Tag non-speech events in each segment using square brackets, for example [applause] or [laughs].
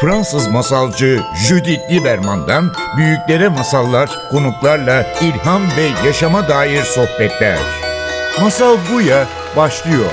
Fransız masalcı Judith Lieberman'dan büyüklere masallar, konuklarla ilham ve yaşama dair sohbetler. Masal Buya başlıyor.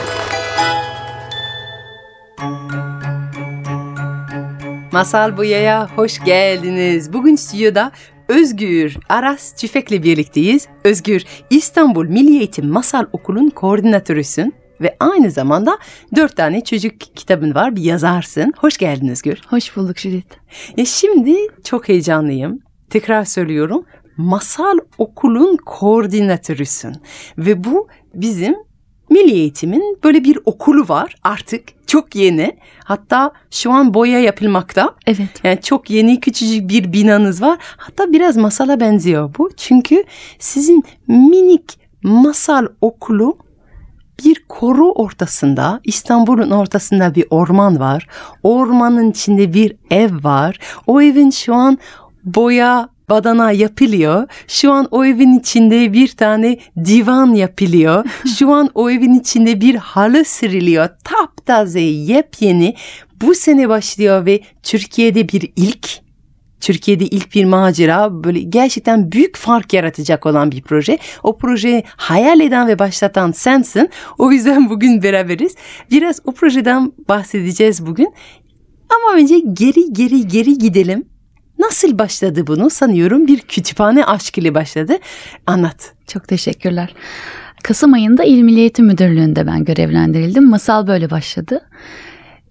Masal Buya'ya hoş geldiniz. Bugün stüdyoda Özgür Aras Çifek'le birlikteyiz. Özgür, İstanbul Milli Eğitim Masal Okulu'nun koordinatörüsün ve aynı zamanda dört tane çocuk kitabın var, bir yazarsın. Hoş geldin Özgür. Hoş bulduk Judith. Ya şimdi çok heyecanlıyım. Tekrar söylüyorum. Masal Okul'un koordinatörüsün ve bu bizim Milli Eğitim'in böyle bir okulu var artık çok yeni. Hatta şu an boya yapılmakta. Evet. Yani çok yeni küçücük bir binanız var. Hatta biraz masala benziyor bu. Çünkü sizin minik masal okulu bir koru ortasında, İstanbul'un ortasında bir orman var. Ormanın içinde bir ev var. O evin şu an boya badana yapılıyor. Şu an o evin içinde bir tane divan yapılıyor. [laughs] Şu an o evin içinde bir halı seriliyor. Taptaze, yepyeni. Bu sene başlıyor ve Türkiye'de bir ilk. Türkiye'de ilk bir macera böyle gerçekten büyük fark yaratacak olan bir proje. O projeyi hayal eden ve başlatan sensin. O yüzden [laughs] bugün beraberiz. Biraz o projeden bahsedeceğiz bugün. Ama önce geri geri geri gidelim. Nasıl başladı bunu? Sanıyorum bir kütüphane aşk ile başladı. Anlat. Çok teşekkürler. Kasım ayında İl Milli Eğitim Müdürlüğü'nde ben görevlendirildim. Masal böyle başladı.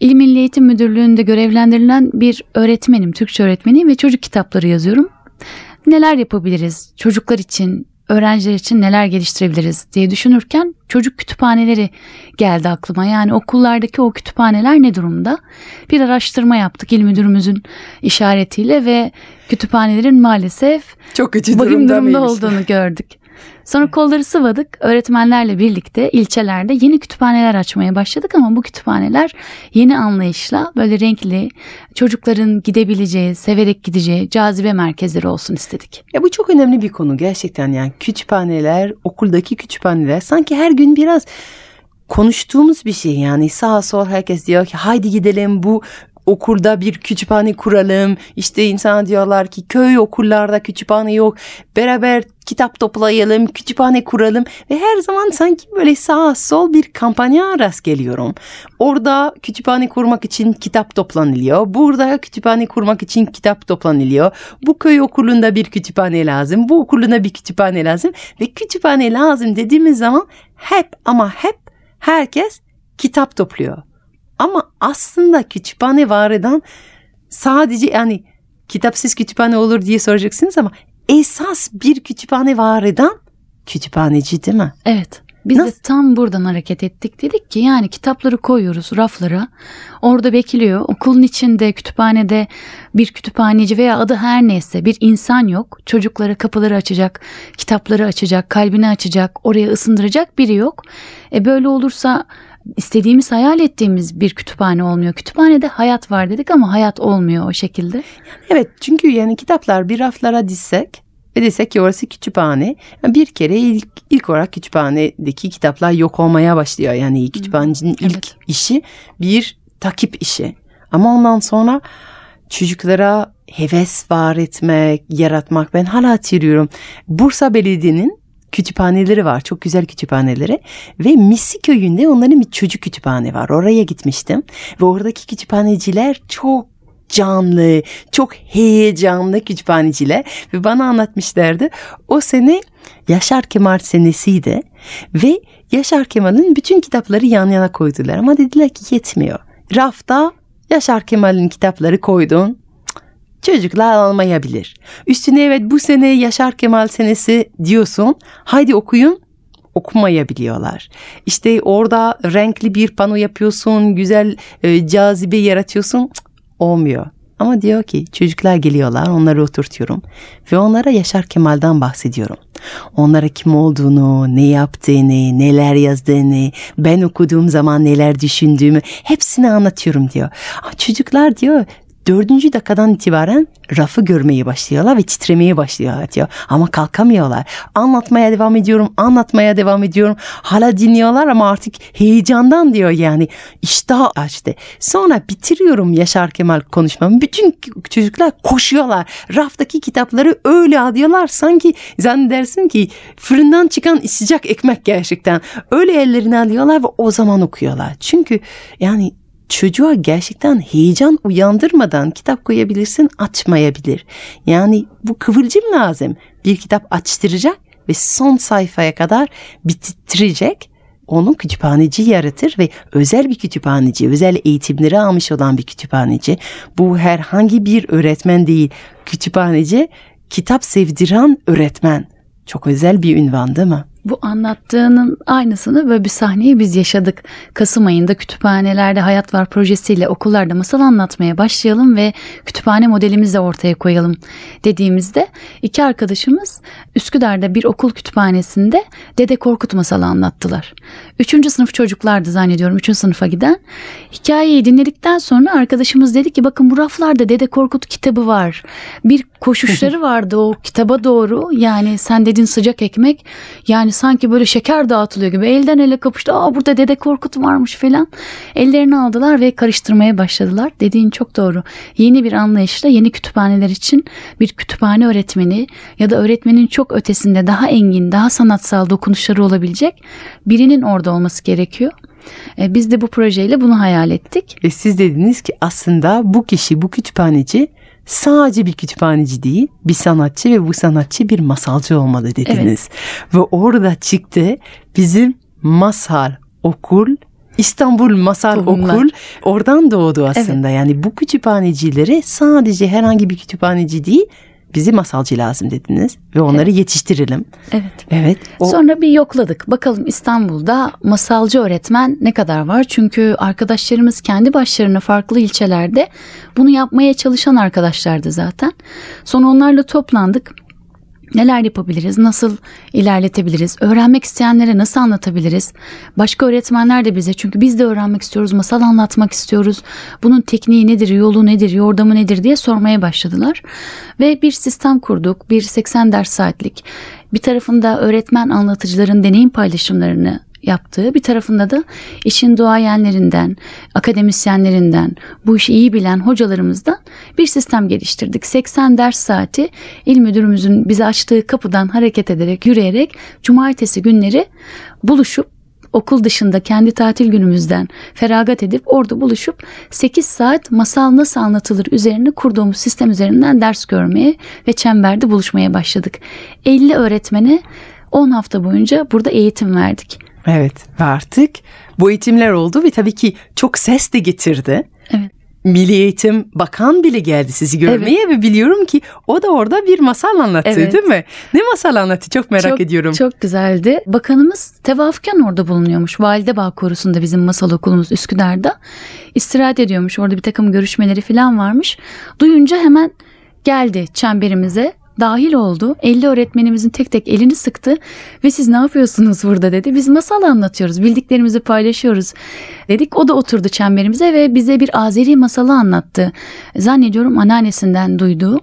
İl Milli Eğitim Müdürlüğü'nde görevlendirilen bir öğretmenim, Türkçe öğretmeniyim ve çocuk kitapları yazıyorum. Neler yapabiliriz çocuklar için, öğrenciler için neler geliştirebiliriz diye düşünürken çocuk kütüphaneleri geldi aklıma. Yani okullardaki o kütüphaneler ne durumda? Bir araştırma yaptık il müdürümüzün işaretiyle ve kütüphanelerin maalesef çok kötü durumda, durumda durumda olduğunu gördük. Sonra kolları sıvadık. Öğretmenlerle birlikte ilçelerde yeni kütüphaneler açmaya başladık ama bu kütüphaneler yeni anlayışla böyle renkli, çocukların gidebileceği, severek gideceği cazibe merkezleri olsun istedik. Ya bu çok önemli bir konu gerçekten yani kütüphaneler, okuldaki kütüphaneler sanki her gün biraz konuştuğumuz bir şey yani sağ sol herkes diyor ki haydi gidelim bu okulda bir kütüphane kuralım. İşte insan diyorlar ki köy okullarda kütüphane yok. Beraber kitap toplayalım, kütüphane kuralım ve her zaman sanki böyle sağ sol bir kampanya rast geliyorum. Orada kütüphane kurmak için kitap toplanılıyor. Burada kütüphane kurmak için kitap toplanılıyor. Bu köy okulunda bir kütüphane lazım. Bu okulunda bir kütüphane lazım ve kütüphane lazım dediğimiz zaman hep ama hep herkes kitap topluyor. Ama aslında kütüphane var eden sadece yani kitapsız kütüphane olur diye soracaksınız ama esas bir kütüphane var eden kütüphaneci değil mi? Evet. Biz Nasıl? de tam buradan hareket ettik. Dedik ki yani kitapları koyuyoruz raflara. Orada bekliyor. Okulun içinde kütüphanede bir kütüphaneci veya adı her neyse bir insan yok. Çocuklara kapıları açacak, kitapları açacak, kalbini açacak, oraya ısındıracak biri yok. E böyle olursa istediğimiz hayal ettiğimiz bir kütüphane olmuyor. Kütüphanede hayat var dedik ama hayat olmuyor o şekilde. Evet çünkü yani kitaplar bir raflara dizsek ve desek ki orası kütüphane. Bir kere ilk, ilk olarak kütüphanedeki kitaplar yok olmaya başlıyor. Yani kütüphanecinin evet. ilk işi bir takip işi. Ama ondan sonra çocuklara heves var etmek, yaratmak. Ben hala hatırlıyorum. Bursa Belediye'nin kütüphaneleri var. Çok güzel kütüphaneleri. Ve Misi köyünde onların bir çocuk kütüphane var. Oraya gitmiştim. Ve oradaki kütüphaneciler çok canlı, çok heyecanlı kütüphaneciler ve bana anlatmışlardı. O sene Yaşar Kemal senesiydi ve Yaşar Kemal'in bütün kitapları yan yana koydular ama dediler ki yetmiyor. Rafta Yaşar Kemal'in kitapları koydun çocuklar almayabilir. Üstüne evet bu sene Yaşar Kemal senesi diyorsun. Haydi okuyun okumayabiliyorlar. İşte orada renkli bir pano yapıyorsun, güzel e, cazibe yaratıyorsun. Cık, olmuyor. Ama diyor ki çocuklar geliyorlar onları oturtuyorum ve onlara Yaşar Kemal'den bahsediyorum. Onlara kim olduğunu, ne yaptığını, neler yazdığını, ben okuduğum zaman neler düşündüğümü hepsini anlatıyorum diyor. Çocuklar diyor dördüncü dakikadan itibaren rafı görmeye başlıyorlar ve titremeye başlıyorlar diyor. Ama kalkamıyorlar. Anlatmaya devam ediyorum, anlatmaya devam ediyorum. Hala dinliyorlar ama artık heyecandan diyor yani. İştah açtı. Sonra bitiriyorum Yaşar Kemal konuşmamı. Bütün çocuklar koşuyorlar. Raftaki kitapları öyle alıyorlar. Sanki zannedersin ki fırından çıkan sıcak ekmek gerçekten. Öyle ellerine alıyorlar ve o zaman okuyorlar. Çünkü yani çocuğa gerçekten heyecan uyandırmadan kitap koyabilirsin açmayabilir. Yani bu kıvılcım lazım. Bir kitap açtıracak ve son sayfaya kadar bitirecek. Onu kütüphaneci yaratır ve özel bir kütüphaneci, özel eğitimleri almış olan bir kütüphaneci. Bu herhangi bir öğretmen değil. Kütüphaneci kitap sevdiren öğretmen. Çok özel bir ünvan değil mi? Bu anlattığının aynısını böyle bir sahneyi biz yaşadık. Kasım ayında kütüphanelerde Hayat Var projesiyle okullarda masal anlatmaya başlayalım ve kütüphane modelimizi de ortaya koyalım dediğimizde iki arkadaşımız Üsküdar'da bir okul kütüphanesinde Dede Korkut masalı anlattılar. Üçüncü sınıf çocuklardı zannediyorum üçüncü sınıfa giden. Hikayeyi dinledikten sonra arkadaşımız dedi ki bakın bu raflarda Dede Korkut kitabı var. Bir koşuşları vardı o kitaba doğru yani sen dedin sıcak ekmek yani sanki böyle şeker dağıtılıyor gibi elden ele kapıştı. Aa burada Dede Korkut varmış falan. Ellerini aldılar ve karıştırmaya başladılar. Dediğin çok doğru. Yeni bir anlayışla yeni kütüphaneler için bir kütüphane öğretmeni ya da öğretmenin çok ötesinde daha engin, daha sanatsal dokunuşları olabilecek birinin orada olması gerekiyor. E, biz de bu projeyle bunu hayal ettik. Ve siz dediniz ki aslında bu kişi, bu kütüphaneci sadece bir kütüphaneci değil, bir sanatçı ve bu sanatçı bir masalcı olmalı dediniz. Evet. Ve orada çıktı bizim masal okul İstanbul Masal Tohumlar. Okul oradan doğdu aslında. Evet. Yani bu kütüphanecileri sadece herhangi bir kütüphaneci değil, bizi masalcı lazım dediniz ve onları evet. yetiştirelim. Evet. Evet. O... Sonra bir yokladık. Bakalım İstanbul'da masalcı öğretmen ne kadar var? Çünkü arkadaşlarımız kendi başlarına farklı ilçelerde bunu yapmaya çalışan arkadaşlardı zaten. Sonra onlarla toplandık. Neler yapabiliriz? Nasıl ilerletebiliriz? Öğrenmek isteyenlere nasıl anlatabiliriz? Başka öğretmenler de bize çünkü biz de öğrenmek istiyoruz, masal anlatmak istiyoruz. Bunun tekniği nedir, yolu nedir, yordamı nedir diye sormaya başladılar. Ve bir sistem kurduk. Bir 80 ders saatlik. Bir tarafında öğretmen anlatıcıların deneyim paylaşımlarını yaptığı bir tarafında da işin duayenlerinden, akademisyenlerinden, bu işi iyi bilen hocalarımızdan bir sistem geliştirdik. 80 ders saati il müdürümüzün bize açtığı kapıdan hareket ederek, yürüyerek cumartesi günleri buluşup okul dışında kendi tatil günümüzden feragat edip orada buluşup 8 saat masal nasıl anlatılır üzerine kurduğumuz sistem üzerinden ders görmeye ve çemberde buluşmaya başladık. 50 öğretmene 10 hafta boyunca burada eğitim verdik. Evet ve artık bu eğitimler oldu ve tabii ki çok ses de getirdi. Evet. Milli Eğitim Bakan bile geldi sizi görmeye evet. ve biliyorum ki o da orada bir masal anlattı evet. değil mi? Ne masal anlattı çok merak çok, ediyorum. Çok güzeldi. Bakanımız tevafken orada bulunuyormuş. Valide Bağ Korusu'nda bizim masal okulumuz Üsküdar'da. İstirahat ediyormuş. Orada bir takım görüşmeleri falan varmış. Duyunca hemen geldi çemberimize dahil oldu. 50 öğretmenimizin tek tek elini sıktı ve siz ne yapıyorsunuz burada dedi. Biz masal anlatıyoruz, bildiklerimizi paylaşıyoruz dedik. O da oturdu çemberimize ve bize bir Azeri masalı anlattı. Zannediyorum anneannesinden duyduğu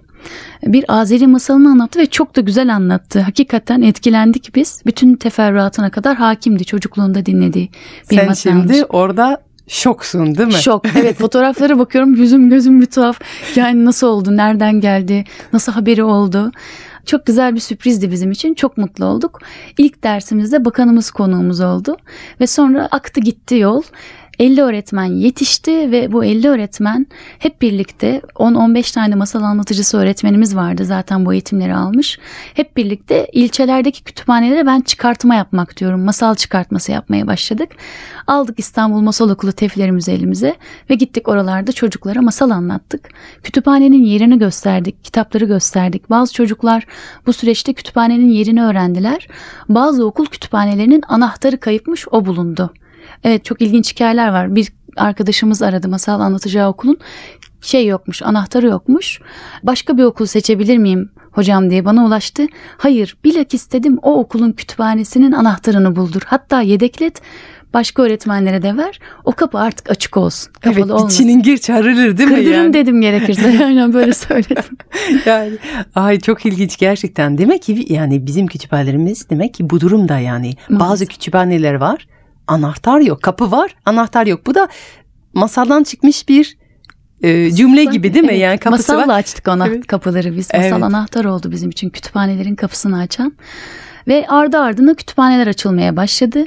bir Azeri masalını anlattı ve çok da güzel anlattı. Hakikaten etkilendik biz. Bütün teferruatına kadar hakimdi çocukluğunda dinlediği bir Sen masalmış. şimdi orada Şoksun değil mi? Şok. Evet fotoğraflara bakıyorum yüzüm gözüm bir tuhaf. Yani nasıl oldu? Nereden geldi? Nasıl haberi oldu? Çok güzel bir sürprizdi bizim için. Çok mutlu olduk. İlk dersimizde bakanımız konuğumuz oldu. Ve sonra aktı gitti yol. 50 öğretmen yetişti ve bu 50 öğretmen hep birlikte 10-15 tane masal anlatıcısı öğretmenimiz vardı zaten bu eğitimleri almış. Hep birlikte ilçelerdeki kütüphanelere ben çıkartma yapmak diyorum. Masal çıkartması yapmaya başladık. Aldık İstanbul Masal Okulu teflerimizi elimize ve gittik oralarda çocuklara masal anlattık. Kütüphanenin yerini gösterdik, kitapları gösterdik. Bazı çocuklar bu süreçte kütüphanenin yerini öğrendiler. Bazı okul kütüphanelerinin anahtarı kayıpmış o bulundu. Evet çok ilginç hikayeler var. Bir arkadaşımız aradı masal anlatacağı okulun. Şey yokmuş, anahtarı yokmuş. Başka bir okul seçebilir miyim hocam diye bana ulaştı. Hayır, bilak istedim o okulun kütüphanesinin anahtarını buldur. Hatta yedeklet başka öğretmenlere de ver. O kapı artık açık olsun. Kapalı evet olmasın. içinin gir çağrılır değil mi Kırdırın yani? dedim gerekirse. [laughs] Aynen böyle söyledim. [laughs] yani ay çok ilginç gerçekten. Demek ki yani bizim kütüphanelerimiz demek ki bu durumda yani. Bazı Maalesef. kütüphaneler var. Anahtar yok. Kapı var. Anahtar yok. Bu da masaldan çıkmış bir e, cümle gibi değil mi? Evet, Yani kapısı Masalla var. açtık ana Evet. kapıları biz. Masal Evet. anahtar oldu bizim için kütüphanelerin kapısını açan. Ve ardı ardına kütüphaneler açılmaya başladı.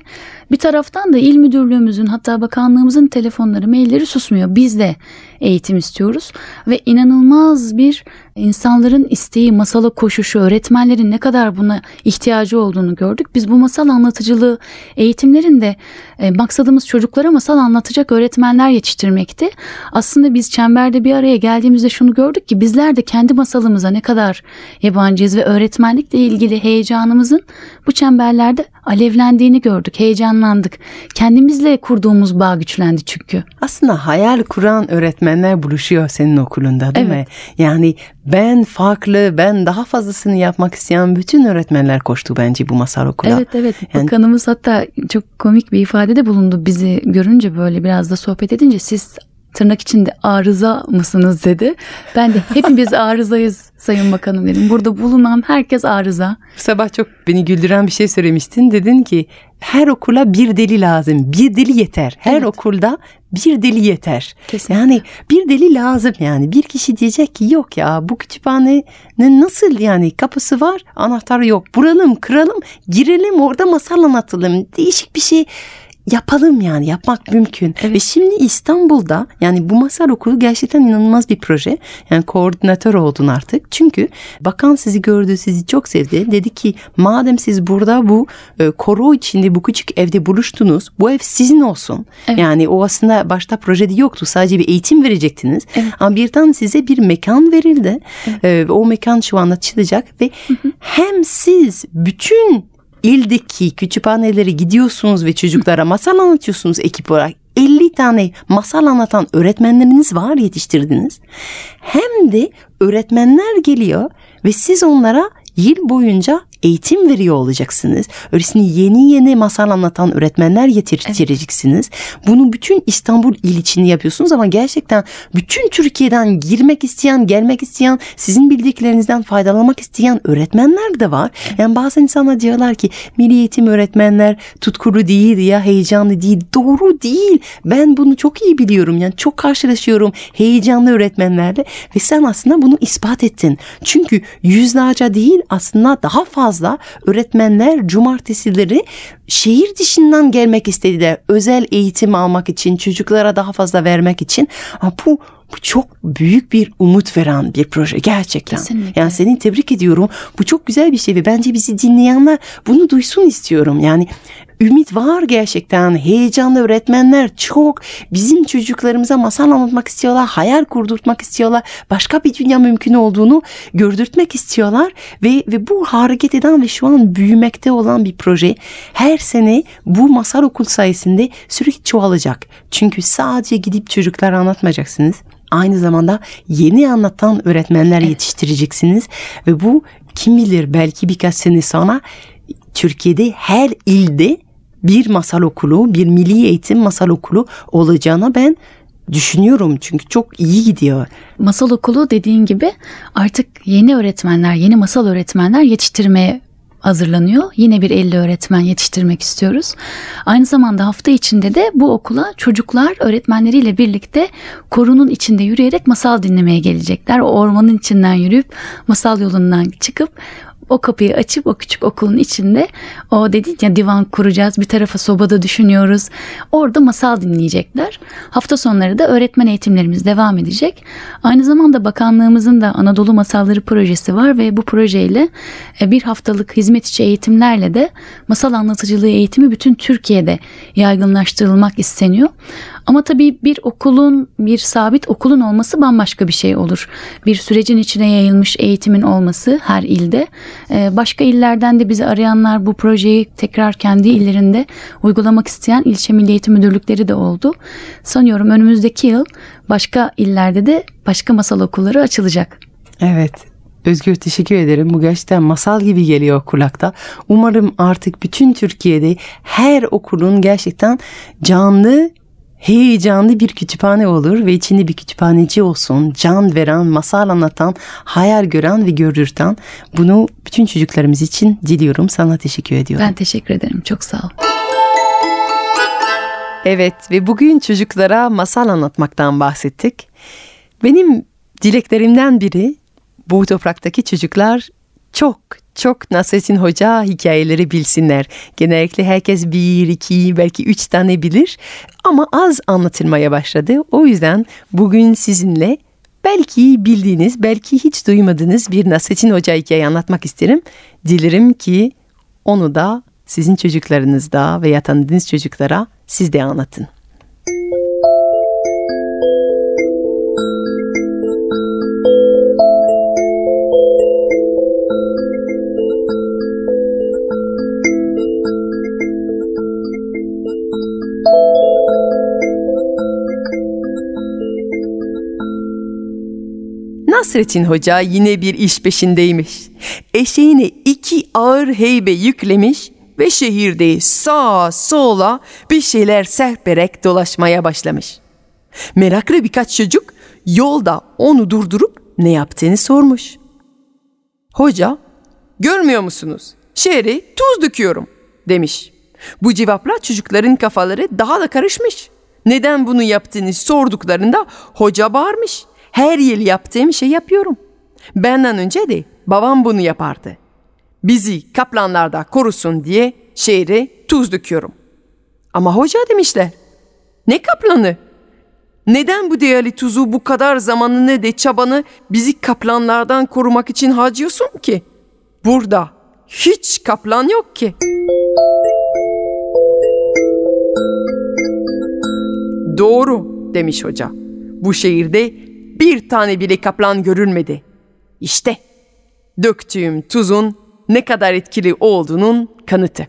Bir taraftan da il müdürlüğümüzün hatta bakanlığımızın telefonları, mailleri susmuyor. Biz de eğitim istiyoruz ve inanılmaz bir insanların isteği, masala koşuşu, öğretmenlerin ne kadar buna ihtiyacı olduğunu gördük. Biz bu masal anlatıcılığı eğitimlerinde e, maksadımız çocuklara masal anlatacak öğretmenler yetiştirmekti. Aslında biz çemberde bir araya geldiğimizde şunu gördük ki bizler de kendi masalımıza ne kadar yabancıyız ve öğretmenlikle ilgili heyecanımızın bu çemberlerde alevlendiğini gördük, heyecanlandık. Kendimizle kurduğumuz bağ güçlendi çünkü. Aslında hayal kuran öğretmenler buluşuyor senin okulunda değil mi? Evet. Yani ben farklı, ben daha fazlasını yapmak isteyen bütün öğretmenler koştu bence bu masal okula. Evet evet Yani- bakanımız hatta çok komik bir ifadede bulundu bizi görünce böyle biraz da sohbet edince siz tırnak içinde arıza mısınız dedi. Ben de hepimiz [laughs] arızayız sayın bakanım dedim. Burada bulunan herkes arıza. Bu sabah çok beni güldüren bir şey söylemiştin. Dedin ki her okula bir deli lazım. Bir deli yeter. Her Evet. okulda bir deli yeter. Kesinlikle. Yani bir deli lazım yani. Bir kişi diyecek ki yok ya bu kütüphanenin nasıl yani kapısı var anahtarı yok. Buralım kıralım girelim orada masal anlatalım. Değişik bir şey yapalım yani yapmak mümkün. Evet. Ve şimdi İstanbul'da yani bu masal okulu gerçekten inanılmaz bir proje. Yani koordinatör oldun artık. Çünkü bakan sizi gördü, sizi çok sevdi. Dedi ki madem siz burada bu e, koro içinde bu küçük evde buluştunuz. Bu ev sizin olsun. Evet. Yani o aslında başta projede yoktu. Sadece bir eğitim verecektiniz. Evet. Ama birden size bir mekan verildi. E, o mekan şu an açılacak ve hem siz bütün ildeki kütüphaneleri gidiyorsunuz ve çocuklara masal anlatıyorsunuz ekip olarak. 50 tane masal anlatan öğretmenleriniz var yetiştirdiniz. Hem de öğretmenler geliyor ve siz onlara yıl boyunca eğitim veriyor olacaksınız. Öylesine yeni yeni masal anlatan öğretmenler yetiştireceksiniz. Bunu bütün İstanbul il içinde yapıyorsunuz ama gerçekten bütün Türkiye'den girmek isteyen, gelmek isteyen, sizin bildiklerinizden faydalanmak isteyen öğretmenler de var. Yani bazı insanlar diyorlar ki milli eğitim öğretmenler tutkulu değil ya heyecanlı değil. Doğru değil. Ben bunu çok iyi biliyorum. Yani çok karşılaşıyorum heyecanlı öğretmenlerle ve sen aslında bunu ispat ettin. Çünkü yüzlerce değil aslında daha fazla öğretmenler cumartesileri şehir dışından gelmek istediler. Özel eğitim almak için, çocuklara daha fazla vermek için. Ama bu bu çok büyük bir umut veren bir proje gerçekten. Kesinlikle. Yani seni tebrik ediyorum. Bu çok güzel bir şey ve bence bizi dinleyenler bunu duysun istiyorum. Yani ümit var gerçekten. Heyecanlı öğretmenler çok. Bizim çocuklarımıza masal anlatmak istiyorlar. Hayal kurdurtmak istiyorlar. Başka bir dünya mümkün olduğunu gördürtmek istiyorlar. Ve, ve bu hareket eden ve şu an büyümekte olan bir proje. Her sene bu masal okul sayesinde sürekli çoğalacak. Çünkü sadece gidip çocuklara anlatmayacaksınız. Aynı zamanda yeni anlatan öğretmenler yetiştireceksiniz ve bu kim bilir belki birkaç sene sonra Türkiye'de her ilde bir masal okulu, bir milli eğitim masal okulu olacağına ben düşünüyorum çünkü çok iyi gidiyor. Masal okulu dediğin gibi artık yeni öğretmenler, yeni masal öğretmenler yetiştirmeye hazırlanıyor. Yine bir 50 öğretmen yetiştirmek istiyoruz. Aynı zamanda hafta içinde de bu okula çocuklar öğretmenleriyle birlikte korunun içinde yürüyerek masal dinlemeye gelecekler. O ormanın içinden yürüyüp masal yolundan çıkıp o kapıyı açıp o küçük okulun içinde o dedik ya divan kuracağız bir tarafa sobada düşünüyoruz. Orada masal dinleyecekler. Hafta sonları da öğretmen eğitimlerimiz devam edecek. Aynı zamanda bakanlığımızın da Anadolu Masalları projesi var ve bu projeyle e, bir haftalık hizmet içi eğitimlerle de masal anlatıcılığı eğitimi bütün Türkiye'de yaygınlaştırılmak isteniyor. Ama tabii bir okulun, bir sabit okulun olması bambaşka bir şey olur. Bir sürecin içine yayılmış eğitimin olması her ilde. Ee, Başka illerden de bizi arayanlar bu projeyi tekrar kendi illerinde uygulamak isteyen ilçe milli müdürlükleri de oldu. Sanıyorum önümüzdeki yıl başka illerde de başka masal okulları açılacak. Evet. Özgür teşekkür ederim. Bu gerçekten masal gibi geliyor kulakta. Umarım artık bütün Türkiye'de her okulun gerçekten canlı heyecanlı bir kütüphane olur ve içinde bir kütüphaneci olsun. Can veren, masal anlatan, hayal gören ve görürten. Bunu bütün çocuklarımız için diliyorum. Sana teşekkür ediyorum. Ben teşekkür ederim. Çok sağ ol. Evet ve bugün çocuklara masal anlatmaktan bahsettik. Benim dileklerimden biri bu topraktaki çocuklar çok çok Nasrettin Hoca hikayeleri bilsinler. Genellikle herkes bir, iki, belki üç tane bilir ama az anlatılmaya başladı. O yüzden bugün sizinle belki bildiğiniz, belki hiç duymadığınız bir Nasrettin Hoca hikaye anlatmak isterim. Dilerim ki onu da sizin çocuklarınızda veya tanıdığınız çocuklara siz de anlatın. Nasrettin Hoca yine bir iş peşindeymiş. Eşeğine iki ağır heybe yüklemiş ve şehirde sağa sola bir şeyler serperek dolaşmaya başlamış. Meraklı birkaç çocuk yolda onu durdurup ne yaptığını sormuş. Hoca, görmüyor musunuz? Şehre tuz döküyorum demiş. Bu cevapla çocukların kafaları daha da karışmış. Neden bunu yaptığını sorduklarında hoca bağırmış. Her yıl yaptığım şey yapıyorum. Benden önce de babam bunu yapardı. Bizi kaplanlarda korusun diye şehre tuz döküyorum. Ama hoca demişler. Ne kaplanı? Neden bu değerli tuzu bu kadar zamanını de çabanı bizi kaplanlardan korumak için harcıyorsun ki? Burada hiç kaplan yok ki. Doğru demiş hoca. Bu şehirde bir tane bile kaplan görülmedi. İşte döktüğüm tuzun ne kadar etkili olduğunun kanıtı.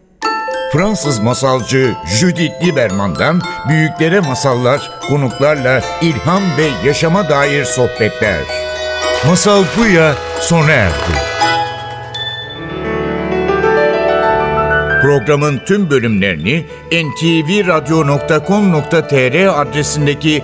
Fransız masalcı Judith Lieberman'dan büyüklere masallar, konuklarla ilham ve yaşama dair sohbetler. Masal Buya sona erdi. Programın tüm bölümlerini ntvradio.com.tr adresindeki